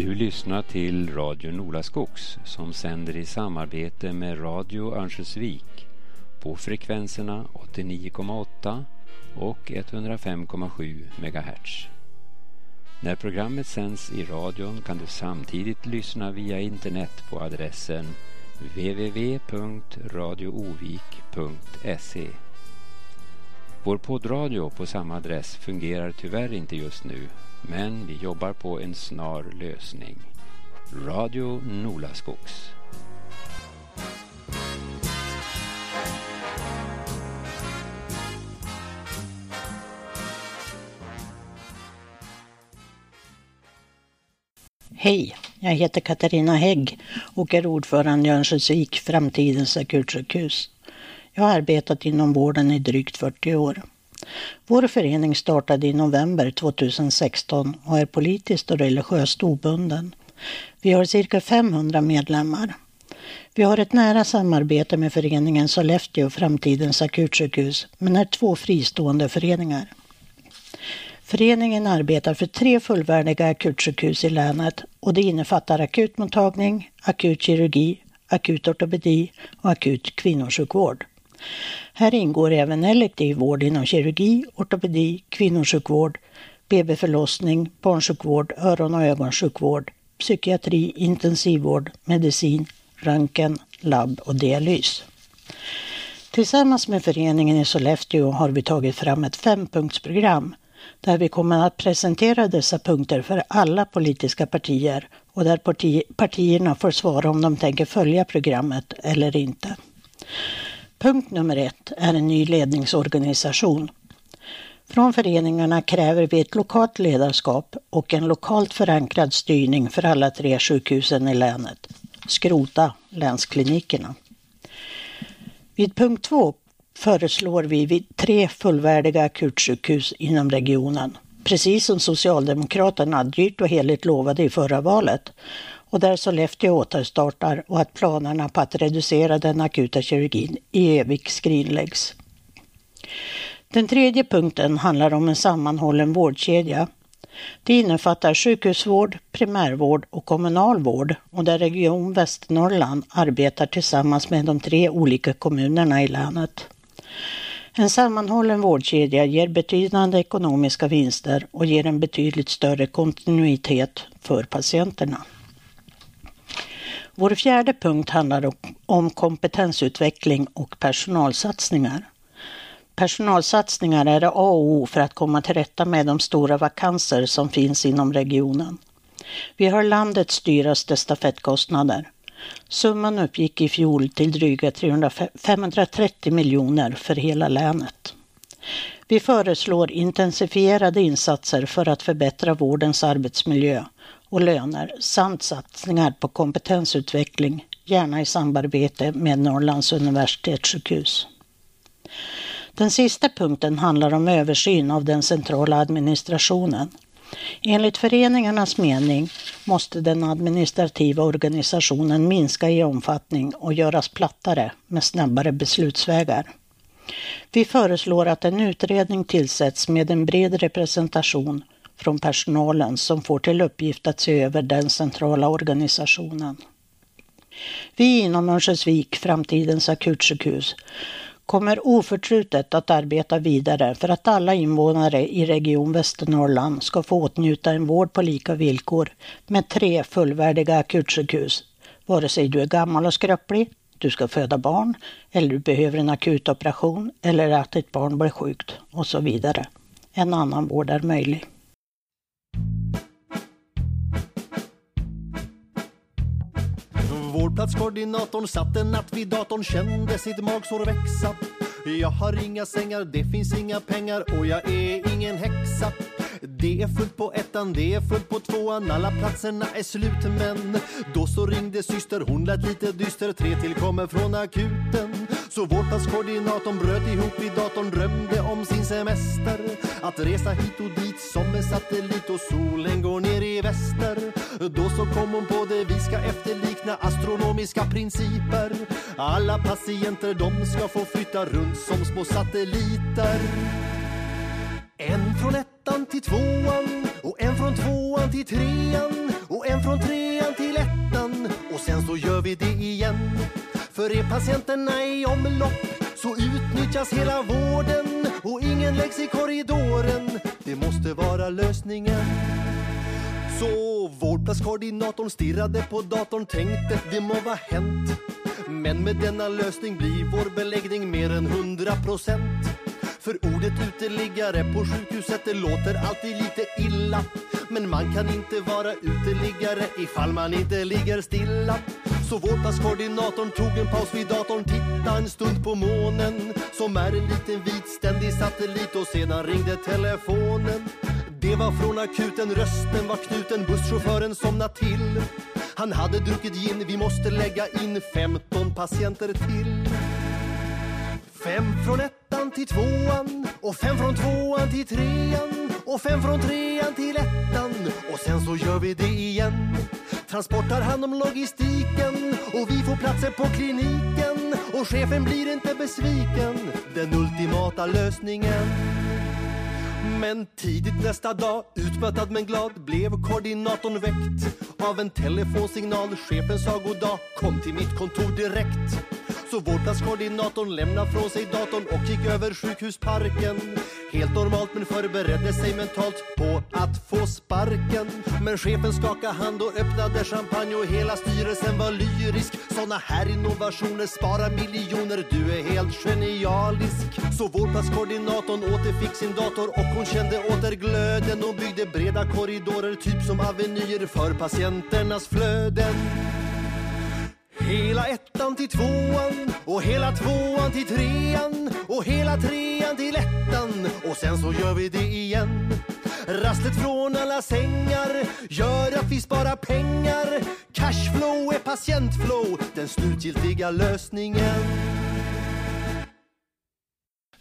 Du lyssnar till Radio Nolaskogs som sänder i samarbete med Radio Örnsköldsvik på frekvenserna 89,8 och 105,7 MHz. När programmet sänds i radion kan du samtidigt lyssna via internet på adressen www.radioovik.se. Vår poddradio på samma adress fungerar tyvärr inte just nu men vi jobbar på en snar lösning. Radio Nolaskogs. Hej, jag heter Katarina Hägg och är ordförande i Örnsköldsvik Framtidens akutsjukhus. Jag har arbetat inom vården i drygt 40 år. Vår förening startade i november 2016 och är politiskt och religiöst obunden. Vi har cirka 500 medlemmar. Vi har ett nära samarbete med föreningen Sollefteå Framtidens akutsjukhus, men är två fristående föreningar. Föreningen arbetar för tre fullvärdiga akutsjukhus i länet och det innefattar akutmottagning, akutkirurgi, akutortopedi och akut kvinnosjukvård. Här ingår även elektiv vård inom kirurgi, ortopedi, kvinnosjukvård, BB-förlossning, barnsjukvård, öron och ögonsjukvård, psykiatri, intensivvård, medicin, röntgen, labb och dialys. Tillsammans med föreningen i Sollefteå har vi tagit fram ett fempunktsprogram där vi kommer att presentera dessa punkter för alla politiska partier och där parti partierna får svara om de tänker följa programmet eller inte. Punkt nummer ett är en ny ledningsorganisation. Från föreningarna kräver vi ett lokalt ledarskap och en lokalt förankrad styrning för alla tre sjukhusen i länet. Skrota länsklinikerna. Vid punkt två föreslår vi tre fullvärdiga akutsjukhus inom regionen. Precis som Socialdemokraterna dyrt och heligt lovade i förra valet och där Sollefteå återstartar och att planerna på att reducera den akuta kirurgin i Evik skrinläggs. Den tredje punkten handlar om en sammanhållen vårdkedja. Det innefattar sjukhusvård, primärvård och kommunal vård och där Region Västernorrland arbetar tillsammans med de tre olika kommunerna i länet. En sammanhållen vårdkedja ger betydande ekonomiska vinster och ger en betydligt större kontinuitet för patienterna. Vår fjärde punkt handlar om kompetensutveckling och personalsatsningar. Personalsatsningar är A och O för att komma till rätta med de stora vakanser som finns inom regionen. Vi har landets dyraste stafettkostnader. Summan uppgick i fjol till dryga 530 miljoner för hela länet. Vi föreslår intensifierade insatser för att förbättra vårdens arbetsmiljö och löner samt satsningar på kompetensutveckling, gärna i samarbete med Norrlands universitetssjukhus. Den sista punkten handlar om översyn av den centrala administrationen. Enligt föreningarnas mening måste den administrativa organisationen minska i omfattning och göras plattare med snabbare beslutsvägar. Vi föreslår att en utredning tillsätts med en bred representation från personalen som får till uppgift att se över den centrala organisationen. Vi inom Örnsköldsvik, framtidens akutsjukhus, kommer oförtrutet att arbeta vidare för att alla invånare i Region Västernorrland ska få åtnjuta en vård på lika villkor med tre fullvärdiga akutsjukhus, vare sig du är gammal och skröplig, du ska föda barn eller du behöver en akut operation, eller att ditt barn blir sjukt och så vidare. En annan vård är möjlig. Vårdplatskoordinatorn satt en natt vid datorn, kände sitt magsår växa. Jag har inga sängar, det finns inga pengar och jag är ingen häxa. Det är fullt på ettan, det är fullt på tvåan, alla platserna är slut men då så ringde syster, hon lät lite dyster, tre till kommer från akuten. Så vårdplatskoordinatorn bröt ihop i datorn, drömde om sin semester. Att resa hit och dit som en satellit och solen går ner i väster. Då så kom hon på det, vi ska efterlikna astronomiska principer. Alla patienter de ska få flytta runt som små satelliter. En från ettan till tvåan och en från tvåan tvåan till trean och en från trean till ettan och sen så gör vi det igen. För är patienterna i omlopp så utnyttjas hela vården och ingen läggs i korridoren. Det måste vara lösningen. Så vårdplatskoordinatorn stirrade på datorn tänkte det må vara hänt. Men med denna lösning blir vår beläggning mer än 100 procent. För ordet uteliggare på sjukhuset det låter alltid lite illa. Men man kan inte vara uteliggare ifall man inte ligger stilla. Så vårdplatskoordinatorn tog en paus vid datorn, titta en stund på månen som är en liten vit ständig satellit och sedan ringde telefonen. Det var från akuten, rösten var knuten, busschauffören somnade till. Han hade druckit gin, vi måste lägga in 15 patienter till. Fem från ettan till tvåan och fem från tvåan till trean och fem från trean till ettan och sen så gör vi det igen. Transport tar hand om logistiken och vi får platser på kliniken och chefen blir inte besviken. Den ultimata lösningen. Men tidigt nästa dag, utmattad men glad, blev koordinatorn väckt av en telefonsignal. Chefen sa god dag, kom till mitt kontor direkt. Så vårdplatskoordinatorn lämnade från sig datorn och gick över sjukhusparken. Helt normalt men förberedde sig mentalt på att få sparken. Men chefen skakade hand och öppnade champagne och hela styrelsen var lyrisk. Såna här innovationer sparar miljoner, du är helt genialisk. Så vårdplatskoordinatorn återfick sin dator och hon kände åter glöden och byggde breda korridorer, typ som avenyer för patienternas flöden. Hela ettan till tvåan och hela tvåan till trean och hela trean till ettan och sen så gör vi det igen. Rastlet från alla sängar gör att vi sparar pengar. Cashflow är patientflow, den slutgiltiga lösningen.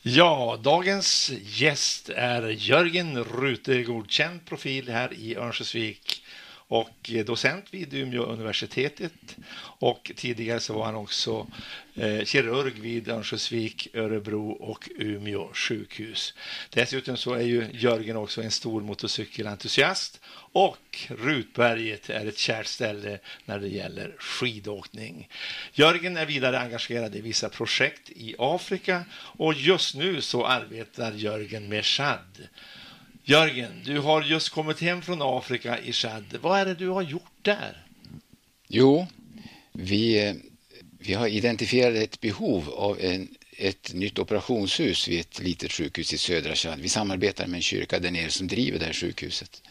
Ja, dagens gäst är Jörgen Rute, godkänd profil här i Örnsköldsvik och eh, docent vid Umeå universitetet och tidigare så var han också eh, kirurg vid Örnsköldsvik, Örebro och Umeå sjukhus. Dessutom så är ju Jörgen också en stor motorcykelentusiast och Rutberget är ett kärt ställe när det gäller skidåkning. Jörgen är vidare engagerad i vissa projekt i Afrika och just nu så arbetar Jörgen med Chad. Jörgen, du har just kommit hem från Afrika i Chad. Vad är det du har gjort där? Jo, vi, vi har identifierat ett behov av en, ett nytt operationshus vid ett litet sjukhus i södra Chad. Vi samarbetar med en kyrka där nere som driver det här sjukhuset.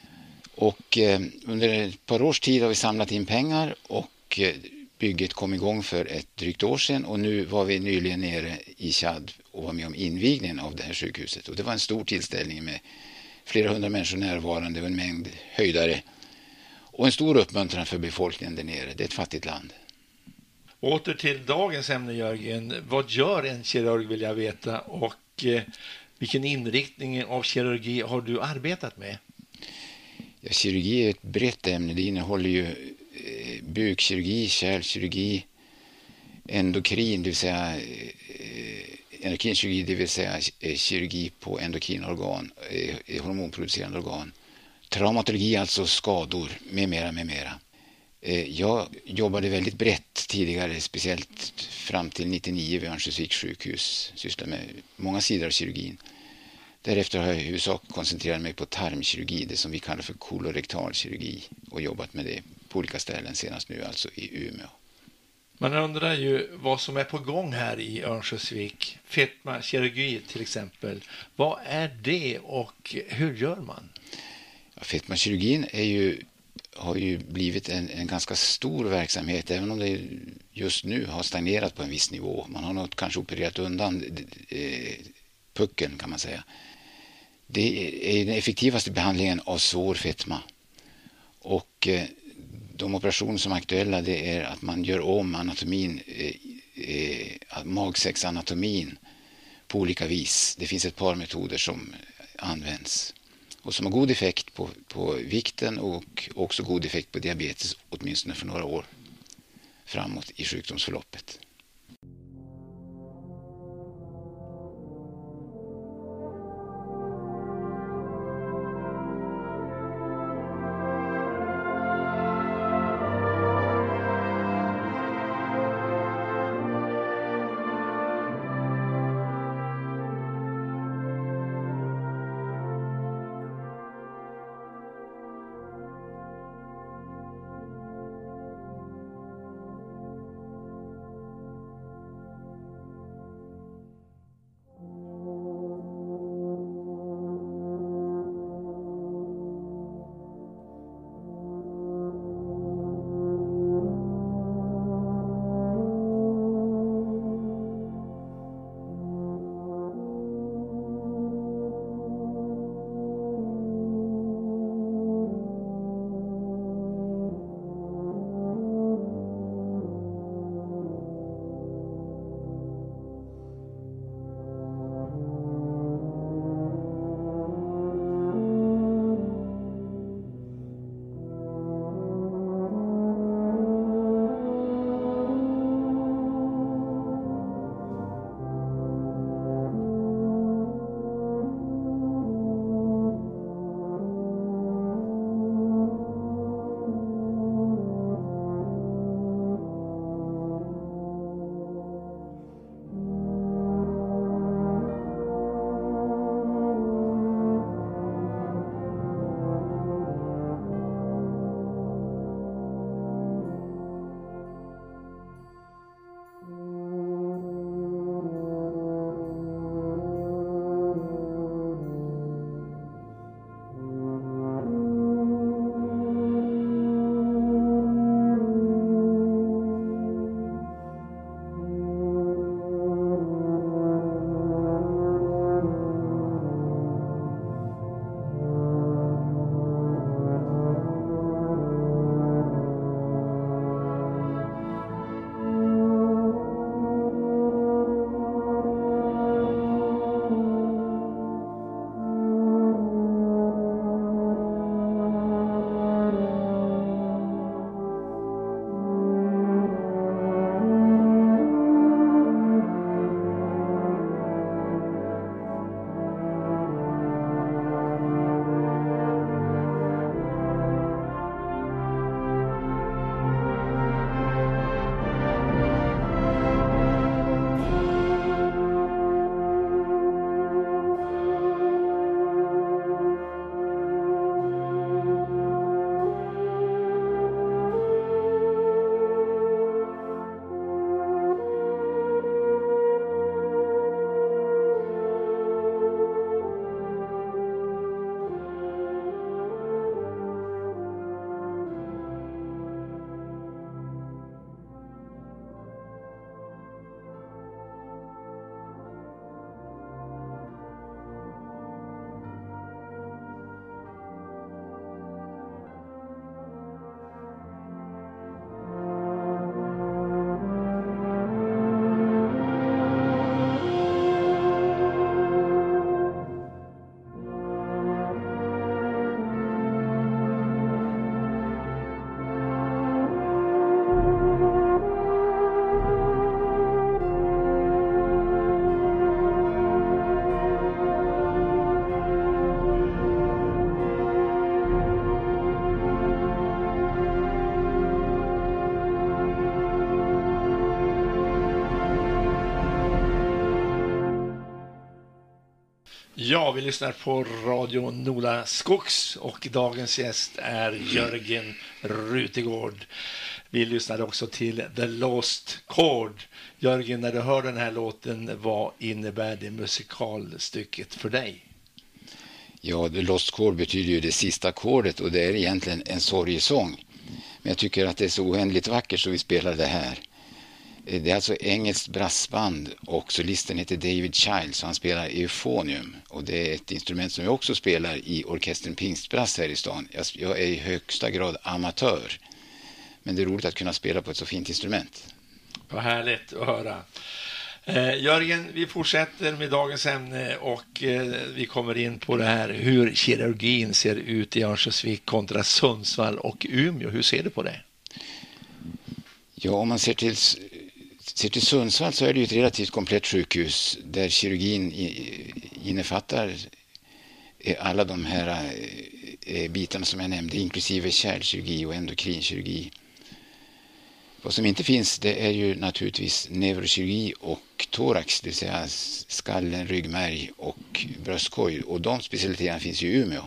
Och eh, under ett par års tid har vi samlat in pengar och eh, bygget kom igång för ett drygt år sedan och nu var vi nyligen nere i Chad och var med om invigningen av det här sjukhuset. Och det var en stor tillställning med flera hundra människor närvarande och en mängd höjdare. Och en stor uppmuntran för befolkningen där nere. Det är ett fattigt land. Åter till dagens ämne Jörgen. Vad gör en kirurg vill jag veta och eh, vilken inriktning av kirurgi har du arbetat med? Ja, kirurgi är ett brett ämne. Det innehåller ju eh, bukkirurgi, kärlkirurgi, endokrin, det vill säga endokinkirurgi, endokrinkirurgi, det vill säga eh, kirurgi på endokrinorgan, eh, eh, hormonproducerande organ. Traumatologi, alltså skador, med mera, med mera. Jag jobbade väldigt brett tidigare, speciellt fram till 99 vid Örnsköldsviks sjukhus. Sysslade med många sidor av kirurgin. Därefter har jag i huvudsak koncentrerat mig på tarmkirurgi, det som vi kallar för kolorektal kirurgi och jobbat med det på olika ställen, senast nu alltså i Umeå. Man undrar ju vad som är på gång här i Örnsköldsvik. Fetmakirurgi till exempel. Vad är det och hur gör man? Ja, fetmakirurgin är ju, har ju blivit en, en ganska stor verksamhet även om det just nu har stagnerat på en viss nivå. Man har nog kanske opererat undan eh, pucken kan man säga. Det är den effektivaste behandlingen av svår fetma. Och eh, de operationer som är aktuella det är att man gör om anatomin, eh, eh, magsäcksanatomin på olika vis. Det finns ett par metoder som används och som har god effekt på, på vikten och också god effekt på diabetes åtminstone för några år framåt i sjukdomsförloppet. Ja, vi lyssnar på Radio Nola Skogs och dagens gäst är Jörgen Rutegård. Vi lyssnade också till The Lost Chord. Jörgen, när du hör den här låten, vad innebär det musikalstycket för dig? Ja, The Lost Chord betyder ju det sista ackordet och det är egentligen en sorgesång. Men jag tycker att det är så oändligt vackert så vi spelar det här. Eh, det är alltså engelskt brassband och solisten heter David Childs och han spelar euphonium. Och det är ett instrument som jag också spelar i orkestern Pingstbrass här i stan. Jag är i högsta grad amatör. Men det är roligt att kunna spela på ett så fint instrument. Vad härligt att höra. Eh, Jörgen, vi fortsätter med dagens ämne och eh, vi kommer in på det här hur kirurgin ser ut i Örnsköldsvik kontra Sundsvall och Umeå. Hur ser du på det? Ja, om man ser till Ser till Sundsvall så är det ju ett relativt komplett sjukhus där kirurgin innefattar eh, alla de här eh, eh, bitarna som jag nämnde, inklusive kärlkirurgi och endokrinkirurgi. Vad som inte finns det är ju naturligtvis neurokirurgi och thorax, det vill säga skallen, ryggmärg och bröstkorg. Och de specialiteterna finns ju i Umeå.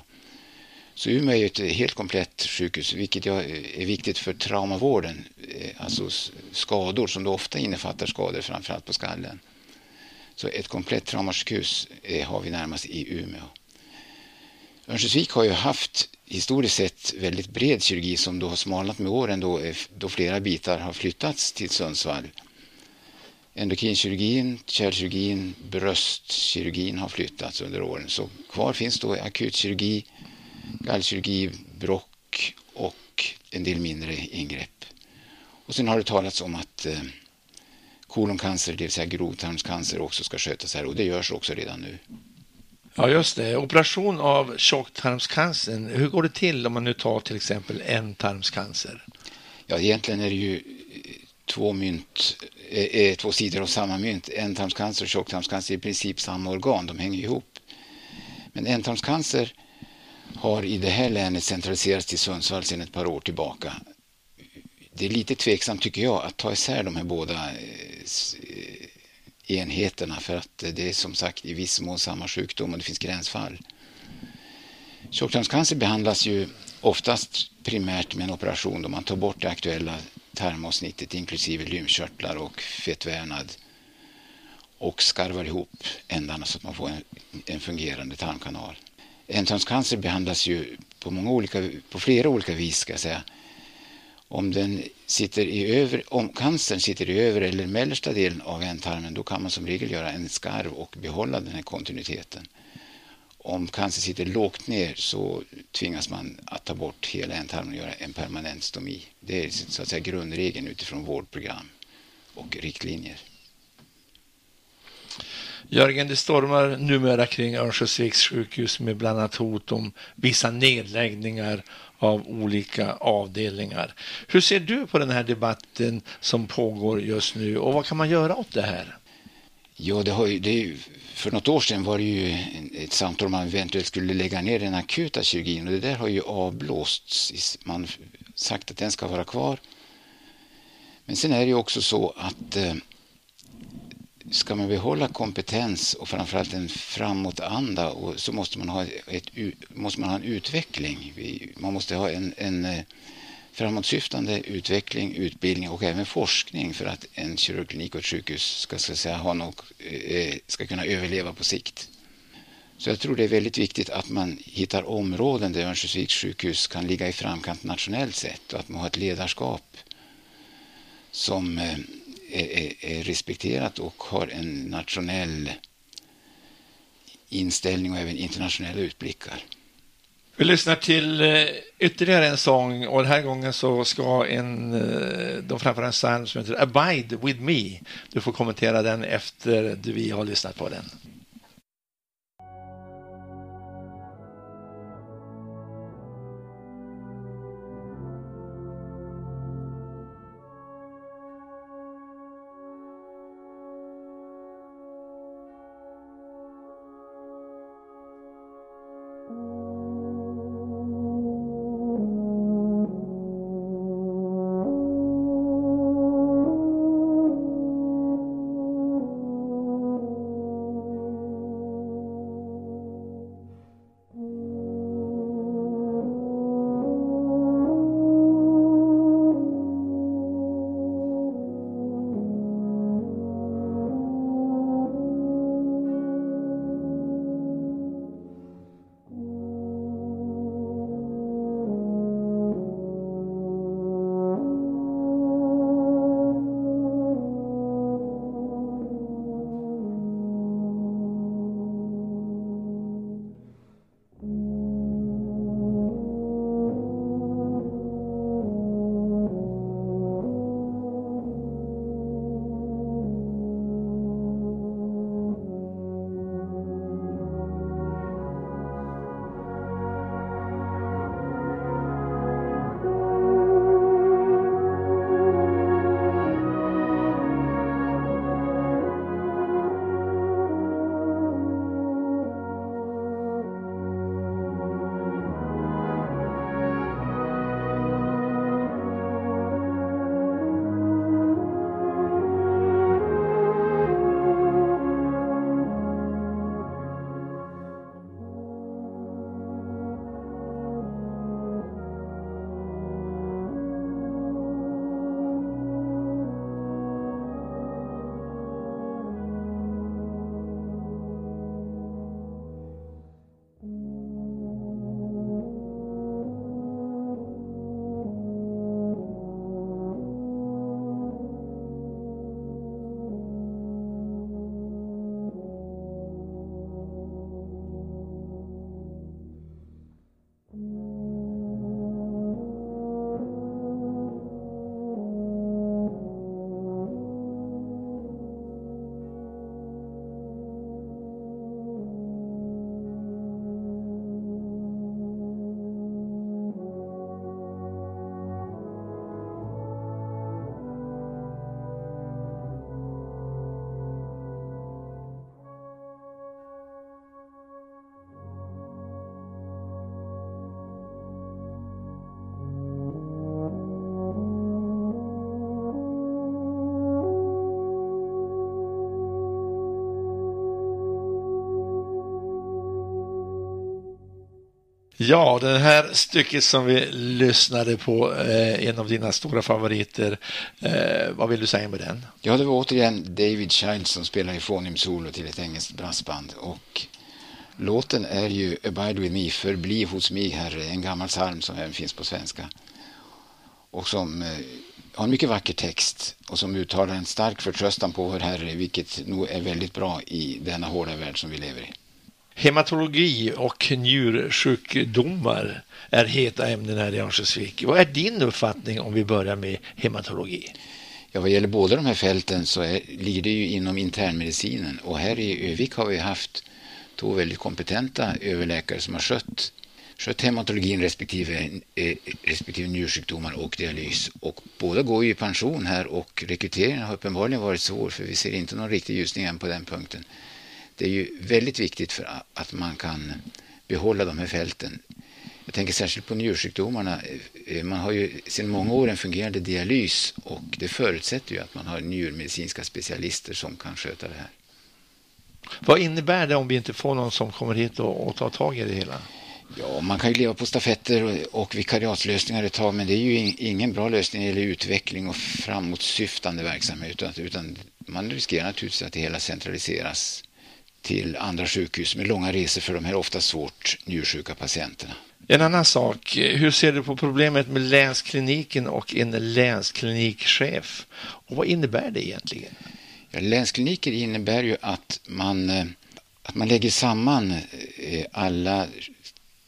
Så Umeå är ett helt komplett sjukhus, vilket eh, är viktigt för traumavården. Eh, alltså skador som då ofta innefattar skador framförallt på skallen. Så ett komplett traumasjukhus eh, har vi närmast i Umeå. Örnsköldsvik har ju haft historiskt sett väldigt bred kirurgi som då har smalnat med åren då, då flera bitar har flyttats till Sundsvall. Endokrinkirurgin, kärlkirurgin, bröstkirurgin har flyttats under åren. Så kvar finns då akutkirurgi, gallkirurgi, brock och en del mindre ingrepp. Och sen har det talats om att eh, koloncancer, det vill säga grovtarmscancer, också ska skötas här och det görs också redan nu. Ja, just det. Operation av tjocktarmscancern, hur går det till om man nu tar till exempel en tarmscancer? Ja, egentligen är det ju eh, två mynt, eh, två sidor av samma mynt. Ändtarmscancer och tjocktarmscancer är i princip samma organ, de hänger ihop. Men ändtarmscancer har i det här länet centraliserats till Sundsvall sedan ett par år tillbaka. Det är lite tveksamt tycker jag att ta isär de här båda eh, enheterna för att det är som sagt i viss mån samma sjukdom och det finns gränsfall. Tjocktarmscancer behandlas ju oftast primärt med en operation då man tar bort det aktuella tarmavsnittet inklusive lymfkörtlar och fettvävnad och skarvar ihop ändarna så att man får en, en fungerande tarmkanal. Ändtarmscancer behandlas ju på, många olika, på flera olika vis ska jag säga. Om, den sitter i över, om cancern sitter i övre eller mellersta delen av ändtarmen då kan man som regel göra en skarv och behålla den här kontinuiteten. Om cancern sitter lågt ner så tvingas man att ta bort hela ändtarmen och göra en permanent stomi. Det är så att säga grundregeln utifrån vårdprogram och riktlinjer. Jörgen, det stormar numera kring Örnsköldsviks sjukhus med bland annat hot om vissa nedläggningar av olika avdelningar. Hur ser du på den här debatten som pågår just nu och vad kan man göra åt det här? Ja, det har ju, det ju, för något år sedan var det ju ett samtal om man eventuellt skulle lägga ner den akuta kirurgin och det där har ju avblåsts. Man har sagt att den ska vara kvar. Men sen är det ju också så att eh, ska man behålla kompetens och framförallt en framåtanda och så måste man ha, ett, måste man ha en utveckling. Man måste ha en, en eh, framåtsyftande utveckling, utbildning och även forskning för att en kirurgklinik och ett sjukhus ska, ska, säga, ha något, eh, eh, ska kunna överleva på sikt. Så jag tror det är väldigt viktigt att man hittar områden där Örnsköldsviks sjukhus kan ligga i framkant nationellt sett och att man har ett ledarskap som är, är respekterat och har en nationell inställning och även internationella utblickar. Vi lyssnar till eh, ytterligare en sång och den här gången så ska en, eh, de framföra en psalm som heter Abide with me. Du får kommentera den efter vi har lyssnat på den. Ja, det här stycket som vi lyssnade på, eh, en av dina stora favoriter, eh, vad vill du säga med den? Ja, det var återigen David Child som spelar i Phonium Solo till ett engelskt brassband och låten är ju Abide with me, förbli hos mig herre, en gammal psalm som även finns på svenska och som eh, har en mycket vacker text och som uttalar en stark förtröstan på vår Herre, vilket nog är väldigt bra i denna hårda värld som vi lever i. Hematologi och njursjukdomar är heta ämnen här i Örnsköldsvik. Vad är din uppfattning om vi börjar med hematologi? Ja, vad gäller båda de här fälten så är, ligger det ju inom internmedicinen och här i Övik har vi haft två väldigt kompetenta överläkare som har skött, skött hematologin respektive, eh, respektive njursjukdomar och dialys. Och båda går ju i pension här och rekryteringen har uppenbarligen varit svår för vi ser inte någon riktig ljusning än på den punkten. Det är ju väldigt viktigt för att man kan behålla de här fälten. Jag tänker särskilt på njursjukdomarna. Eh, man har ju sedan många år en fungerande dialys och det förutsätter ju att man har njurmedicinska specialister som kan sköta det här. Vad innebär det om vi inte får någon som kommer hit och, och tar tag i det hela? Ja, man kan ju leva på stafetter och, och vikariatslösningar ett tag men det är ju ingen bra lösning när det gäller utveckling och framåtsyftande verksamhet utan, utan man riskerar naturligtvis att det hela centraliseras till andra sjukhus med långa resor för de här ofta svårt njursjuka patienterna. En annan sak, hur ser du på problemet med länskliniken och en länsklinikchef? Och vad innebär det egentligen? Ja, länskliniker innebär ju att man, eh, att man lägger samman eh, alla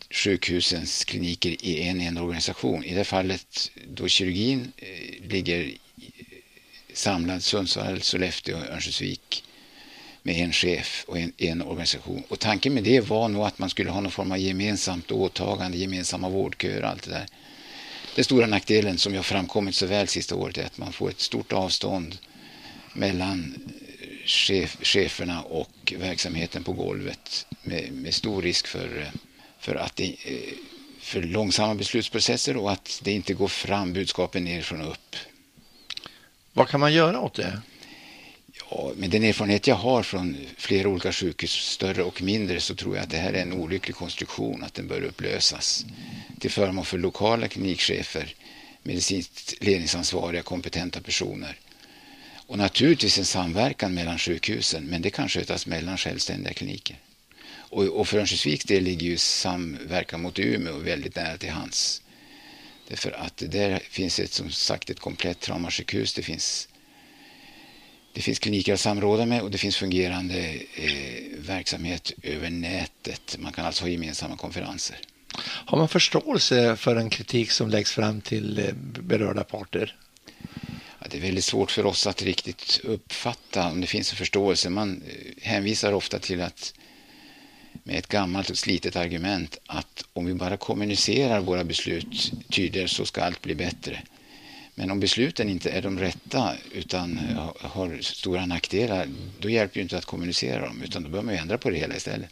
sjukhusens kliniker i en enda organisation. I det fallet då kirurgin eh, ligger samlad Sundsvall, Sollefteå och Örnsköldsvik med en chef och en, en, organisation. Och tanken med det var nog att man skulle ha någon form av gemensamt åtagande, gemensamma vårdköer och allt det där. Den stora nackdelen som har framkommit så väl sista året är att man får ett stort avstånd mellan eh, chef, cheferna och verksamheten på golvet med, med stor risk för, eh, för, att det, eh, för långsamma beslutsprocesser och att det inte går fram budskapen nerifrån och upp. Vad kan man göra åt det? Med den erfarenhet jag har från flera olika sjukhus, större och mindre, så tror jag att det här är en olycklig konstruktion, att den bör upplösas till förmån för lokala klinikchefer, medicinskt ledningsansvariga, kompetenta personer. Och naturligtvis en samverkan mellan sjukhusen, men det kan skötas mellan självständiga kliniker. Och, och för Örnsköldsviks del ligger ju samverkan mot Umeå väldigt nära till hands. Därför att där finns ett, som sagt ett komplett traumasjukhus, det finns det finns kliniker att samråda med och det finns fungerande eh, verksamhet över nätet. Man kan alltså ha gemensamma konferenser. Har man förståelse för en kritik som läggs fram till eh, berörda parter? Ja, det är väldigt svårt för oss att riktigt uppfatta om det finns en förståelse. Man eh, hänvisar ofta till att med ett gammalt och slitet argument att om vi bara kommunicerar våra beslut tydligare så ska allt bli bättre. Men om besluten inte är de rätta utan har stora nackdelar, då hjälper det inte att kommunicera dem utan då bör man ändra på det hela istället.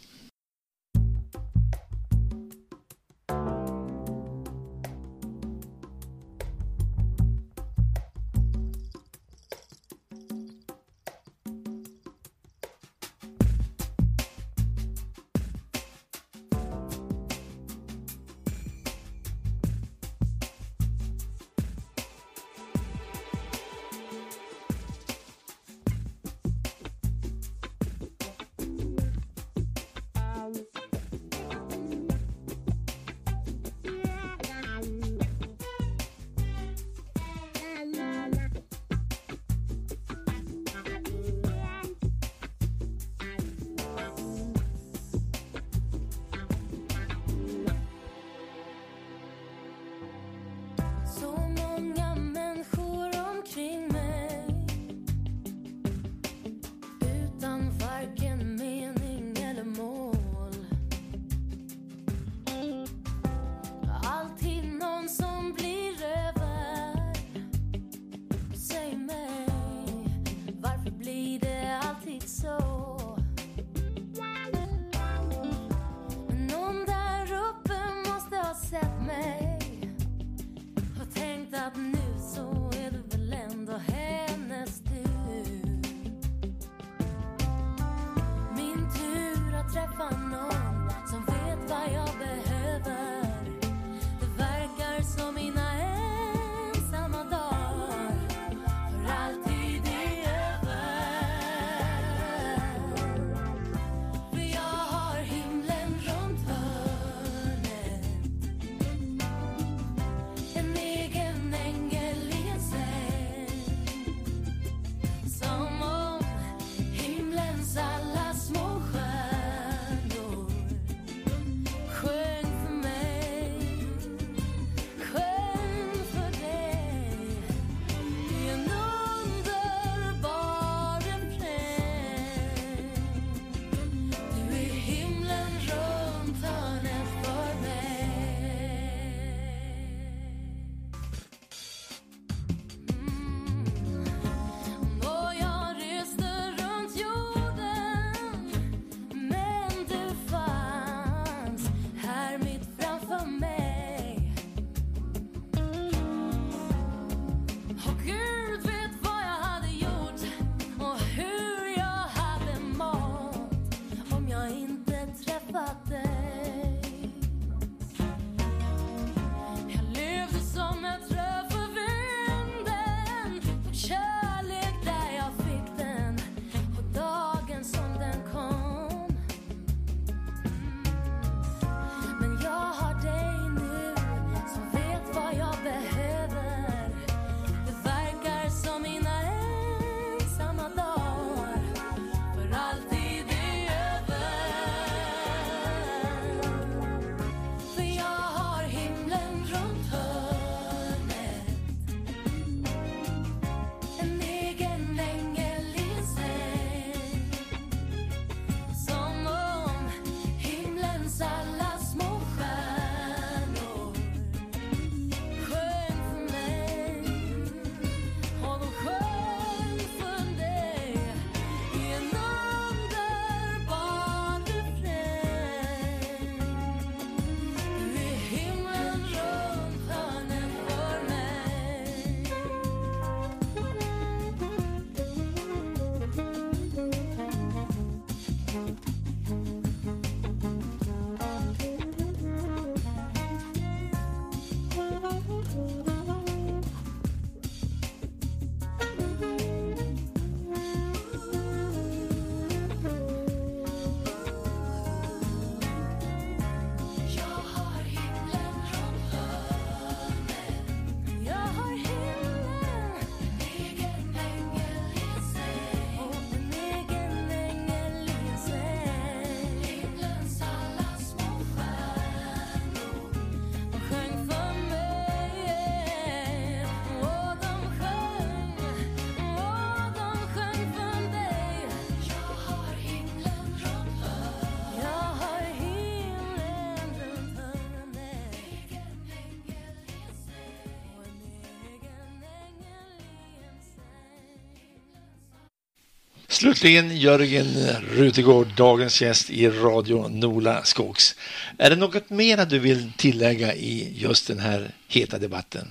Slutligen Jörgen Rutegård, dagens gäst i Radio Nola Skogs. Är det något mer du vill tillägga i just den här heta debatten?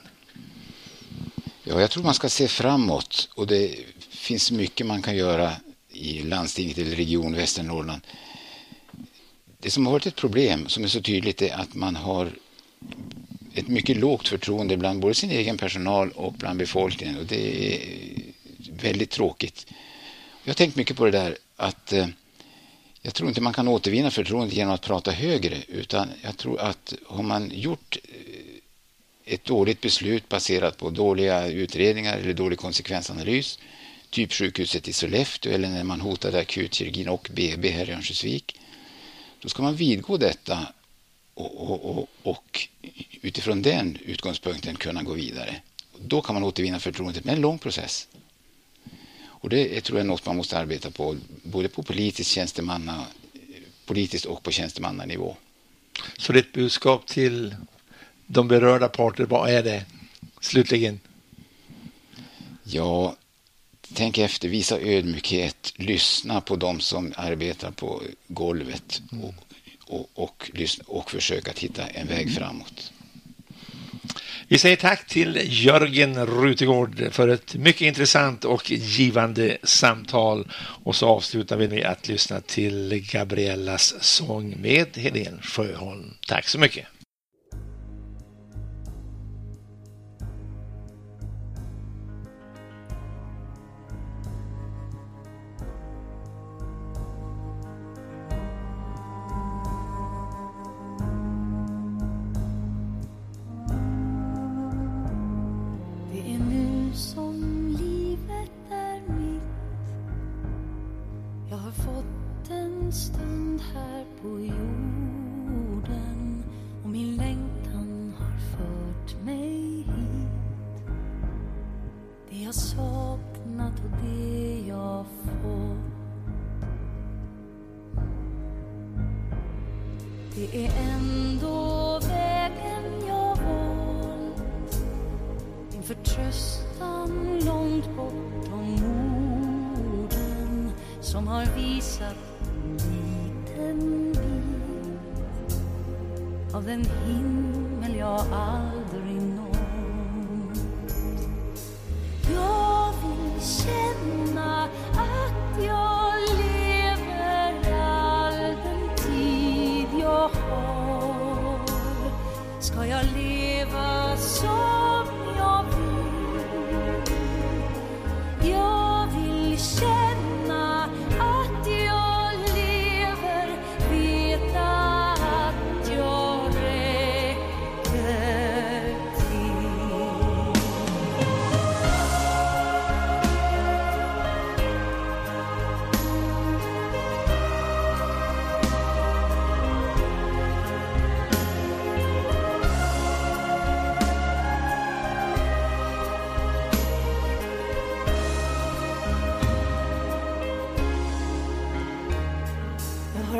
Ja, jag tror man ska se framåt och det finns mycket man kan göra i landstinget eller region Västernorrland. Det som har varit ett problem som är så tydligt är att man har ett mycket lågt förtroende bland både sin egen personal och bland befolkningen och det är väldigt tråkigt. Jag har tänkt mycket på det där att eh, jag tror inte man kan återvinna förtroendet genom att prata högre utan jag tror att har man gjort eh, ett dåligt beslut baserat på dåliga utredningar eller dålig konsekvensanalys typ sjukhuset i Sollefteå eller när man hotade akutkirurgin och BB här i Örnsköldsvik då ska man vidgå detta och, och, och, och utifrån den utgångspunkten kunna gå vidare. Då kan man återvinna förtroendet med en lång process. Och det är, tror jag är något man måste arbeta på, både på politisk tjänstemanna, politiskt och på tjänstemannanivå. Så ditt budskap till de berörda parter, vad är det slutligen? Ja, tänk efter, visa ödmjukhet, lyssna på de som arbetar på golvet och, och, och, och, och försöka hitta en väg framåt. Vi säger tack till Jörgen Rutegård för ett mycket intressant och givande samtal. Och så avslutar vi med att lyssna till Gabriellas sång med Helene Sjöholm. Tack så mycket.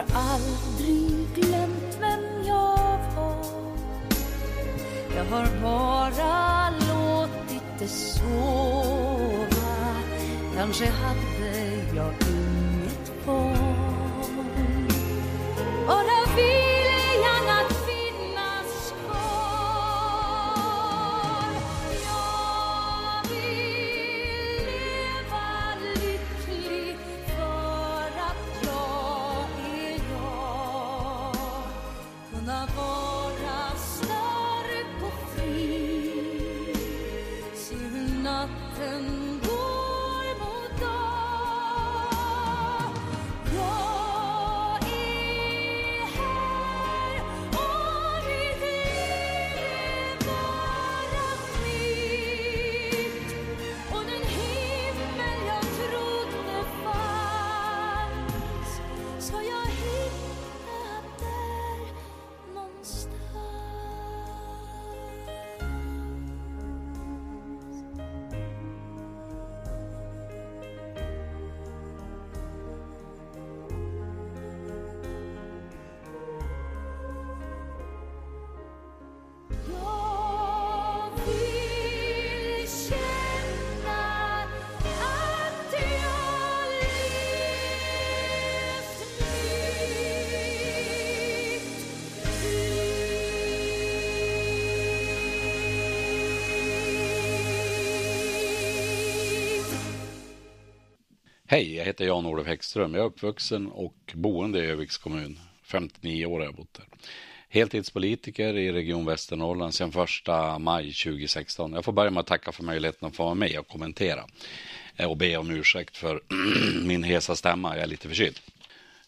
har aldrig glömt vem jag var. Jag har bara låtit det sova. Kanske hade jag inget val Hej, jag heter Jan-Olof Häggström. Jag är uppvuxen och boende i Öviks kommun. 59 år har jag bott där. Heltidspolitiker i Region Västernorrland sedan 1 maj 2016. Jag får börja med att tacka för möjligheten att få vara med och kommentera eh, och be om ursäkt för min hesa stämma. Jag är lite förkyld.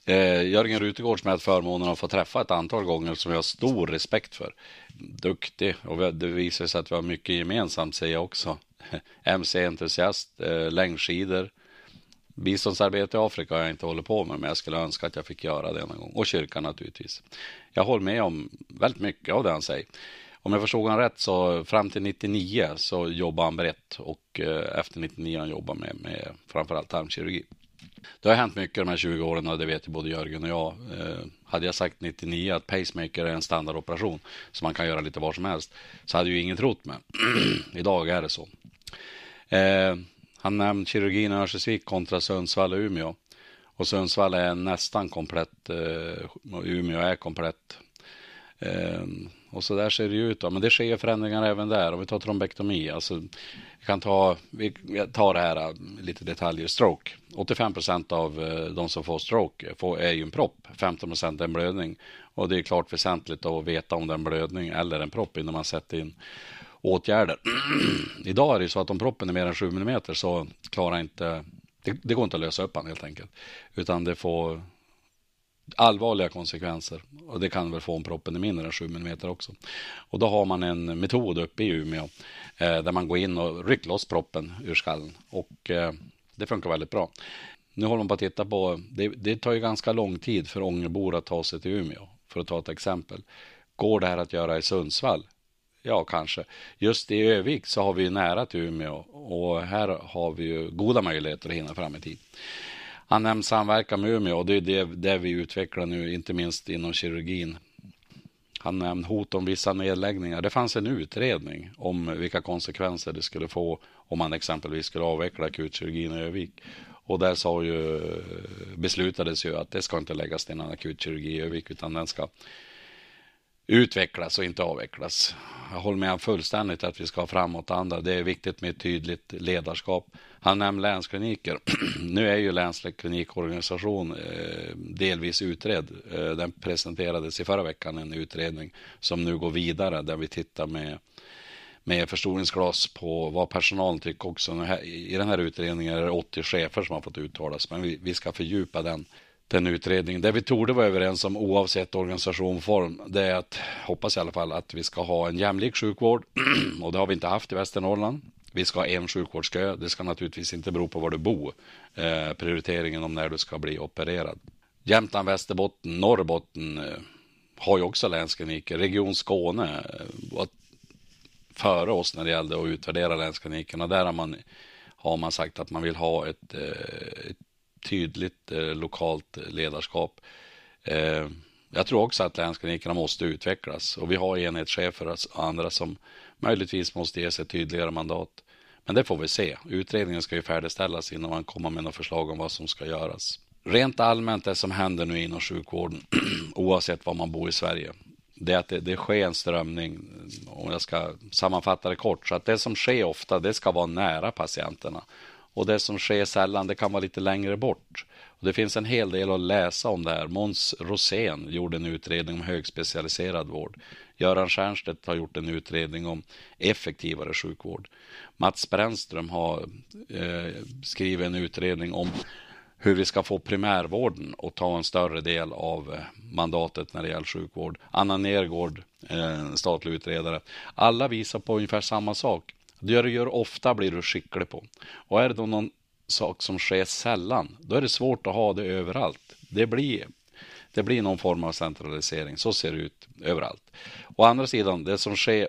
Eh, Jörgen Rutegård som jag haft förmånen att få träffa ett antal gånger som jag har stor respekt för. Duktig och det visar sig att vi har mycket gemensamt säger jag också. MC-entusiast, eh, längdskidor, Biståndsarbete i Afrika har jag inte hållit på med, men jag skulle önska att jag fick göra det någon gång. Och kyrkan naturligtvis. Jag håller med om väldigt mycket av det han säger. Om jag förstod honom rätt så fram till 99 så jobbade han brett och eh, efter 99 han jobbat med, med framförallt tarmkirurgi. Det har hänt mycket de här 20 åren och det vet ju både Jörgen och jag. Eh, hade jag sagt 99 att pacemaker är en standardoperation som man kan göra lite var som helst så hade ju ingen trott mig. Idag är det så. Eh, han nämnde kirurgin i Örnsköldsvik kontra Sundsvall och Umeå. Och Sundsvall är nästan komplett eh, och Umeå är komplett. Eh, och så där ser det ut. Då. Men det sker förändringar även där. Om vi tar trombektomi. Alltså, vi kan ta, vi tar det här eh, lite detaljer. Stroke. 85 procent av de som får stroke får, är ju en propp. 15 procent är en blödning. Och det är klart väsentligt att veta om det är en blödning eller en propp innan man sätter in åtgärder. Idag är det så att om proppen är mer än 7 mm så klarar inte, det, det går inte att lösa upp han helt enkelt. Utan det får allvarliga konsekvenser. Och det kan väl få om proppen är mindre än 7 mm också. Och då har man en metod uppe i Umeå eh, där man går in och rycker loss proppen ur skallen. Och eh, det funkar väldigt bra. Nu håller man på att titta på, det, det tar ju ganska lång tid för Ångerbor att ta sig till Umeå. För att ta ett exempel. Går det här att göra i Sundsvall? Ja, kanske. Just i Övik så har vi nära till Umeå och här har vi ju goda möjligheter att hinna fram i tid. Han nämnde samverkan med Umeå och det är det, det vi utvecklar nu, inte minst inom kirurgin. Han nämnde hot om vissa nedläggningar. Det fanns en utredning om vilka konsekvenser det skulle få om man exempelvis skulle avveckla akutkirurgin i Övik. Och där sa ju, beslutades ju att det ska inte läggas till en akutkirurgi i Övik utan den ska utvecklas och inte avvecklas. Jag håller med fullständigt att vi ska ha framåtanda. Det är viktigt med ett tydligt ledarskap. Han nämnde länskliniker. nu är ju länsklinikorganisation eh, delvis utredd. Eh, den presenterades i förra veckan en utredning som nu går vidare där vi tittar med med förstoringsglas på vad personalen tycker också. I den här utredningen är det 80 chefer som har fått uttalas, men vi, vi ska fördjupa den den utredningen. Det vi torde vara överens om oavsett organisation form, det är att, hoppas i alla fall, att vi ska ha en jämlik sjukvård och det har vi inte haft i Västernorrland. Vi ska ha en sjukvårdskö. Det ska naturligtvis inte bero på var du bor. Eh, prioriteringen om när du ska bli opererad. Jämtland, Västerbotten, Norrbotten eh, har ju också länskliniker. Region Skåne eh, var före oss när det gällde att utvärdera länsklinikerna. Där har man, har man sagt att man vill ha ett, eh, ett tydligt eh, lokalt ledarskap. Eh, jag tror också att länsklinikerna måste utvecklas och vi har enhetschefer och andra som möjligtvis måste ges ett tydligare mandat. Men det får vi se. Utredningen ska ju färdigställas innan man kommer med några förslag om vad som ska göras. Rent allmänt det som händer nu inom sjukvården, oavsett var man bor i Sverige, det är att det, det sker en strömning, om jag ska sammanfatta det kort, så att det som sker ofta, det ska vara nära patienterna. Och det som sker sällan, det kan vara lite längre bort. Och det finns en hel del att läsa om det här. Måns Rosén gjorde en utredning om högspecialiserad vård. Göran Stiernstedt har gjort en utredning om effektivare sjukvård. Mats Brännström har eh, skrivit en utredning om hur vi ska få primärvården att ta en större del av eh, mandatet när det gäller sjukvård. Anna Nergård, eh, statlig utredare. Alla visar på ungefär samma sak. Det du gör ofta blir du skicklig på. Och är det då någon sak som sker sällan, då är det svårt att ha det överallt. Det blir, det blir någon form av centralisering. Så ser det ut överallt. Å andra sidan, det som sker,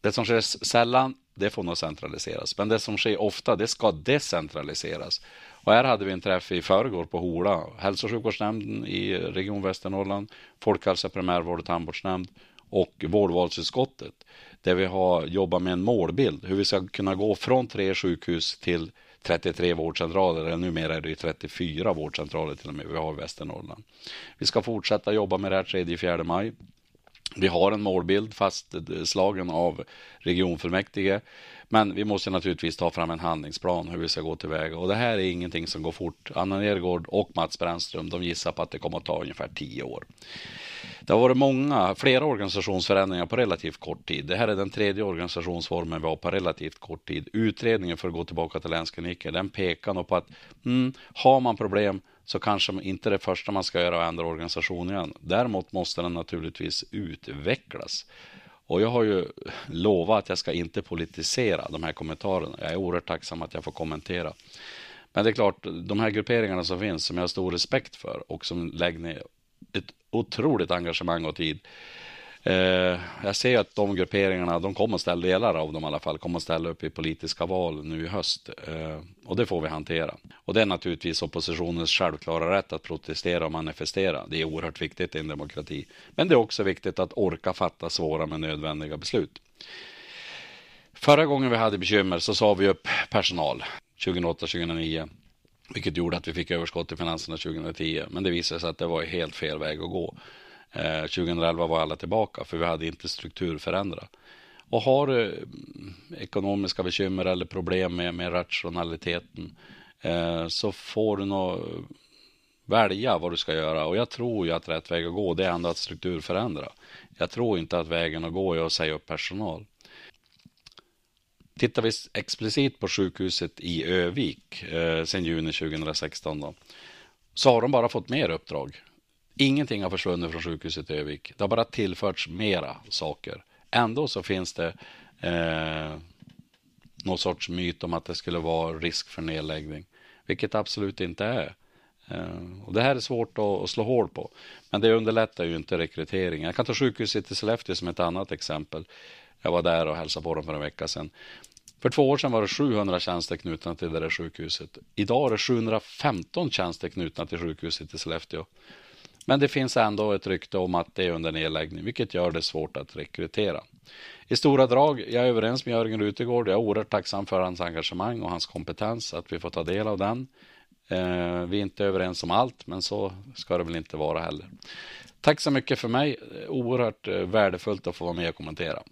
det som sker sällan, det får nog centraliseras. Men det som sker ofta, det ska decentraliseras. Och här hade vi en träff i förrgår på Hola. Hälso och sjukvårdsnämnden i Region Västernorrland, Folkhälsa, primärvård och tandvårdsnämnd och vårdvalsutskottet där vi har jobbat med en målbild hur vi ska kunna gå från tre sjukhus till 33 vårdcentraler, eller numera är det 34 vårdcentraler till och med vi har i Västernorrland. Vi ska fortsätta jobba med det här 3-4 maj. Vi har en målbild fastslagen av regionfullmäktige. Men vi måste naturligtvis ta fram en handlingsplan hur vi ska gå tillväga. Och det här är ingenting som går fort. Anna Nergård och Mats Brännström, de gissar på att det kommer att ta ungefär tio år. Det har varit många, flera organisationsförändringar på relativt kort tid. Det här är den tredje organisationsformen vi har på relativt kort tid. Utredningen för att gå tillbaka till länskliniker, den pekar nog på att mm, har man problem så kanske inte det första man ska göra är att ändra organisationen. Däremot måste den naturligtvis utvecklas. Och jag har ju lovat att jag ska inte politisera de här kommentarerna. Jag är oerhört tacksam att jag får kommentera. Men det är klart, de här grupperingarna som finns, som jag har stor respekt för och som lägger ner ett otroligt engagemang och tid. Eh, jag ser att de grupperingarna, de kommer att ställa, delar av dem i alla fall, kommer att ställa upp i politiska val nu i höst. Eh, och det får vi hantera. Och det är naturligtvis oppositionens självklara rätt att protestera och manifestera. Det är oerhört viktigt i en demokrati. Men det är också viktigt att orka fatta svåra men nödvändiga beslut. Förra gången vi hade bekymmer så sa vi upp personal 2008-2009. Vilket gjorde att vi fick överskott i finanserna 2010. Men det visade sig att det var helt fel väg att gå. Eh, 2011 var alla tillbaka för vi hade inte strukturförändrat. Och har du eh, ekonomiska bekymmer eller problem med, med rationaliteten eh, så får du nog välja vad du ska göra. Och jag tror ju att rätt väg att gå det är ändå att strukturförändra. Jag tror inte att vägen att gå är att säga upp personal. Tittar vi explicit på sjukhuset i Övik eh, sedan juni 2016 då, så har de bara fått mer uppdrag. Ingenting har försvunnit från sjukhuset i Övik. Det har bara tillförts mera saker. Ändå så finns det eh, någon sorts myt om att det skulle vara risk för nedläggning, vilket absolut inte är. Eh, och det här är svårt att, att, slå hål på, men det underlättar ju inte rekryteringen. Jag kan ta sjukhuset i Sollefteå som ett annat exempel. Jag var där och hälsade på dem för en vecka sedan. För två år sedan var det 700 tjänster knutna till det där sjukhuset. Idag är det 715 tjänster knutna till sjukhuset i Sollefteå. Men det finns ändå ett rykte om att det är under nedläggning, vilket gör det svårt att rekrytera. I stora drag, jag är överens med Jörgen Rutegård. Jag är oerhört tacksam för hans engagemang och hans kompetens, att vi får ta del av den. Eh, vi är inte överens om allt, men så ska det väl inte vara heller. Tack så mycket för mig. Oerhört eh, värdefullt att få vara med och kommentera.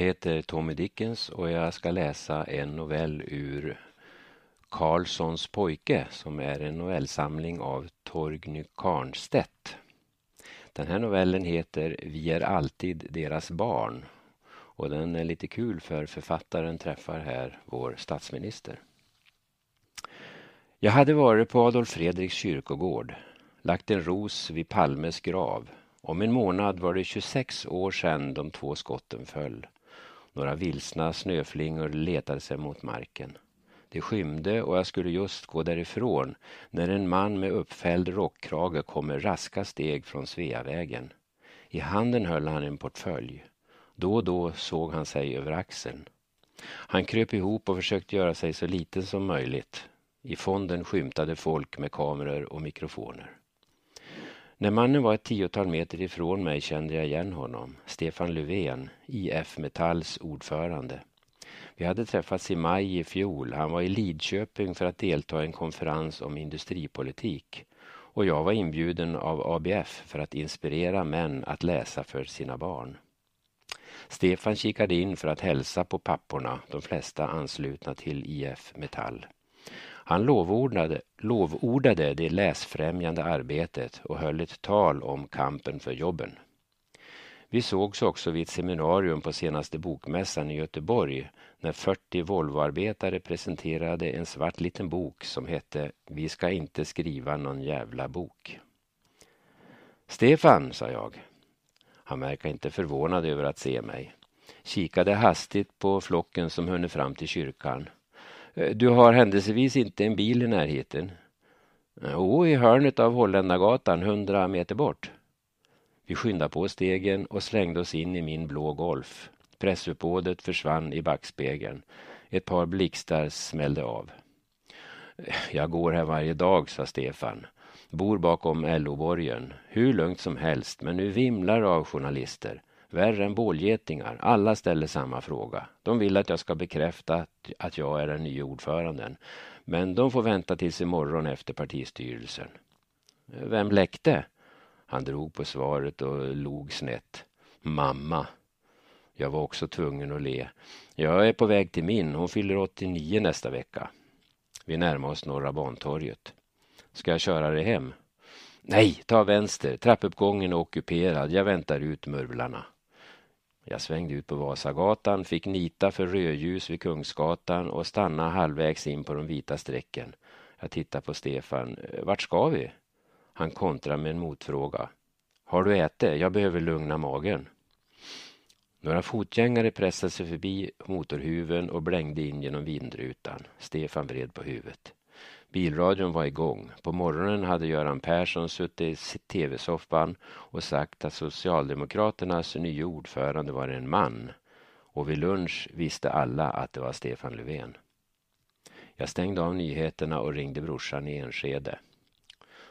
Heter Tommy Dickens och jag ska läsa en novell ur Karlssons pojke som är en novellsamling av Torgny Karnstedt. Den här novellen heter Vi är alltid deras barn och den är lite kul för författaren träffar här vår statsminister. Jag hade varit på Adolf Fredriks kyrkogård, lagt en ros vid Palmes grav. Om en månad var det 26 år sedan de två skotten föll. Några vilsna snöflingor letade sig mot marken. Det skymde och jag skulle just gå därifrån när en man med uppfälld rockkrage kom med raska steg från Sveavägen. I handen höll han en portfölj. Då och då såg han sig över axeln. Han kröp ihop och försökte göra sig så liten som möjligt. I fonden skymtade folk med kameror och mikrofoner. När mannen var ett tiotal meter ifrån mig kände jag igen honom. Stefan Löfven, IF Metalls ordförande. Vi hade träffats i maj i fjol. Han var i Lidköping för att delta i en konferens om industripolitik. Och jag var inbjuden av ABF för att inspirera män att läsa för sina barn. Stefan kikade in för att hälsa på papporna, de flesta anslutna till IF Metall. Han lovordade, lovordade det läsfrämjande arbetet och höll ett tal om kampen för jobben. Vi sågs också vid ett seminarium på senaste bokmässan i Göteborg när 40 Volvoarbetare presenterade en svart liten bok som hette Vi ska inte skriva någon jävla bok. Stefan, sa jag. Han verkade inte förvånad över att se mig. Kikade hastigt på flocken som hunnit fram till kyrkan. Eh, du har händelsevis inte en bil i närheten? Eh, jo, i hörnet av Holländargatan, hundra meter bort. Vi skyndade på stegen och slängde oss in i min blå Golf. Pressuppbådet försvann i backspegeln. Ett par blixtar smällde av. Eh, jag går här varje dag, sa Stefan. Bor bakom LO-borgen. Hur lugnt som helst, men nu vimlar av journalister. Värre än bålgetingar. Alla ställer samma fråga. De vill att jag ska bekräfta att jag är den nya ordföranden. Men de får vänta tills imorgon efter partistyrelsen. Vem läckte? Han drog på svaret och log snett. Mamma. Jag var också tvungen att le. Jag är på väg till min. Hon fyller 89 nästa vecka. Vi närmar oss Norra Bantorget. Ska jag köra dig hem? Nej, ta vänster. Trappuppgången är ockuperad. Jag väntar ut murvlarna. Jag svängde ut på Vasagatan, fick nita för rödljus vid Kungsgatan och stanna halvvägs in på de vita strecken. Jag tittade på Stefan. Eh, vart ska vi? Han kontrar med en motfråga. Har du ätit? Jag behöver lugna magen. Några fotgängare pressade sig förbi motorhuven och blängde in genom vindrutan. Stefan vred på huvudet. Bilradion var igång. På morgonen hade Göran Persson suttit i tv-soffan och sagt att Socialdemokraternas nya ordförande var en man. Och vid lunch visste alla att det var Stefan Löfven. Jag stängde av nyheterna och ringde brorsan i Enskede.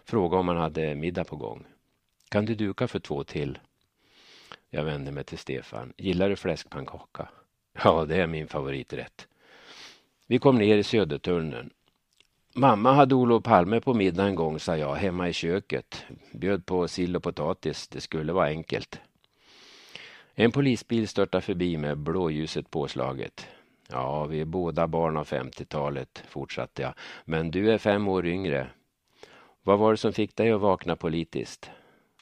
Frågade om han hade middag på gång. Kan du duka för två till? Jag vände mig till Stefan. Gillar du fläskpannkaka? Ja, det är min favoriträtt. Vi kom ner i Södertunneln. Mamma hade Olof Palme på middag en gång, sa jag, hemma i köket. Bjöd på sill och potatis. Det skulle vara enkelt. En polisbil störtade förbi med blåljuset påslaget. Ja, vi är båda barn av 50-talet, fortsatte jag. Men du är fem år yngre. Vad var det som fick dig att vakna politiskt?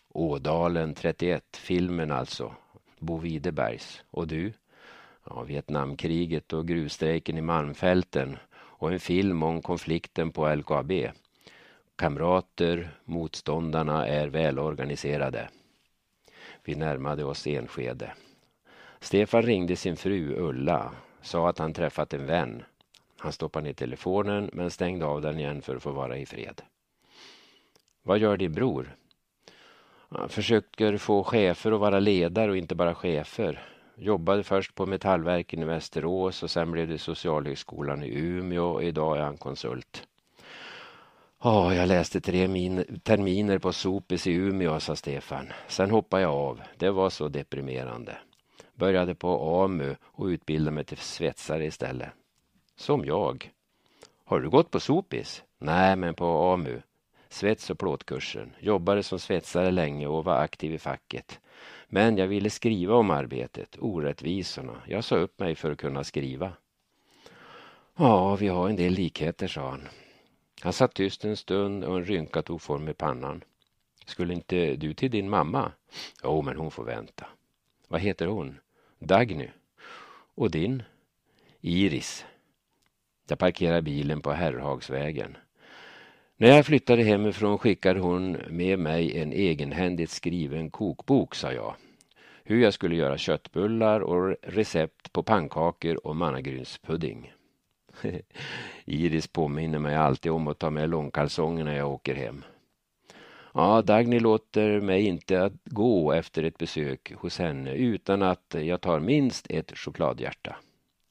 Ådalen 31, filmen alltså. Bo Widerbergs. Och du? Ja, Vietnamkriget och gruvstrejken i Malmfälten och en film om konflikten på LKAB. Kamrater, motståndarna är välorganiserade. Vi närmade oss Enskede. Stefan ringde sin fru Ulla, sa att han träffat en vän. Han stoppade ner telefonen men stängde av den igen för att få vara i fred. Vad gör din bror? Han försöker få chefer att vara ledare och inte bara chefer. Jobbade först på Metallverken i Västerås och sen blev det Socialhögskolan i Umeå och idag är han konsult. Ja, jag läste tre terminer på Sopis i Umeå, sa Stefan. Sen hoppade jag av. Det var så deprimerande. Började på AMU och utbildade mig till svetsare istället. Som jag. Har du gått på Sopis? Nej, men på AMU. Svets och plåtkursen. Jobbade som svetsare länge och var aktiv i facket. Men jag ville skriva om arbetet, orättvisorna. Jag sa upp mig för att kunna skriva. Ja, vi har en del likheter, sa han. Han satt tyst en stund och en rynka tog form i pannan. Skulle inte du till din mamma? Jo, men hon får vänta. Vad heter hon? Dagny. Och din? Iris. Jag parkerade bilen på Herrhagsvägen. När jag flyttade hemifrån skickade hon med mig en egenhändigt skriven kokbok, sa jag. Hur jag skulle göra köttbullar och recept på pannkakor och mannagrynspudding. Iris påminner mig alltid om att ta med långkalsonger när jag åker hem. Ja, Dagny låter mig inte att gå efter ett besök hos henne utan att jag tar minst ett chokladhjärta.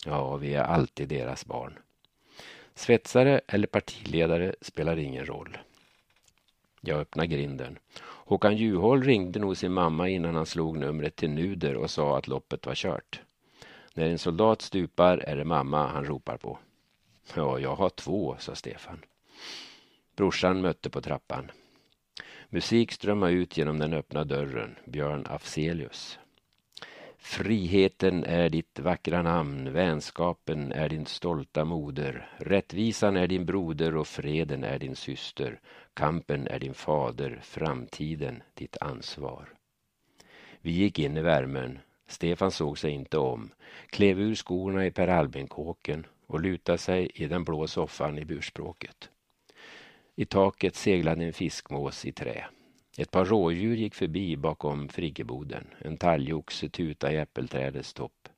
Ja, vi är alltid deras barn. Svetsare eller partiledare spelar ingen roll. Jag öppnar grinden. Håkan Juholt ringde nog sin mamma innan han slog numret till Nuder och sa att loppet var kört. När en soldat stupar är det mamma han ropar på. Ja, jag har två, sa Stefan. Brorsan mötte på trappan. Musik strömmade ut genom den öppna dörren. Björn Afzelius. Friheten är ditt vackra namn, vänskapen är din stolta moder, rättvisan är din broder och freden är din syster, kampen är din fader, framtiden ditt ansvar. Vi gick in i värmen. Stefan såg sig inte om, klev ur skorna i Per Albin-kåken och lutade sig i den blå soffan i burspråket. I taket seglade en fiskmås i trä. Ett par rådjur gick förbi bakom friggeboden. En talgoxe tutade i äppelträdets topp.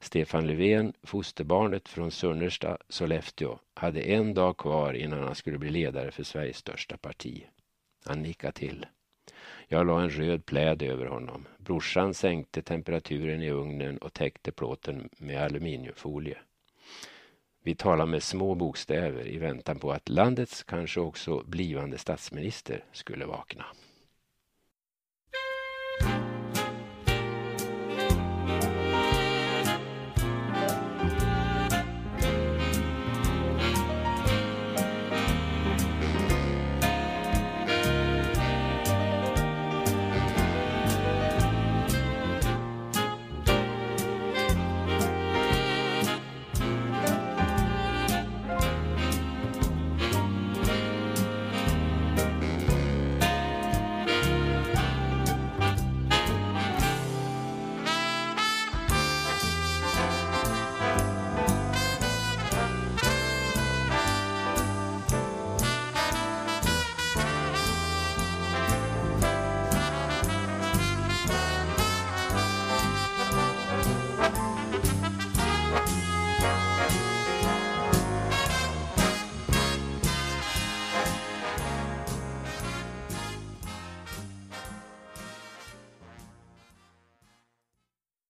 Stefan Löfven, fosterbarnet från Sunnersta, Sollefteå, hade en dag kvar innan han skulle bli ledare för Sveriges största parti. Han nickade till. Jag la en röd pläd över honom. Brorsan sänkte temperaturen i ugnen och täckte plåten med aluminiumfolie. Vi talar med små bokstäver i väntan på att landets kanske också blivande statsminister skulle vakna.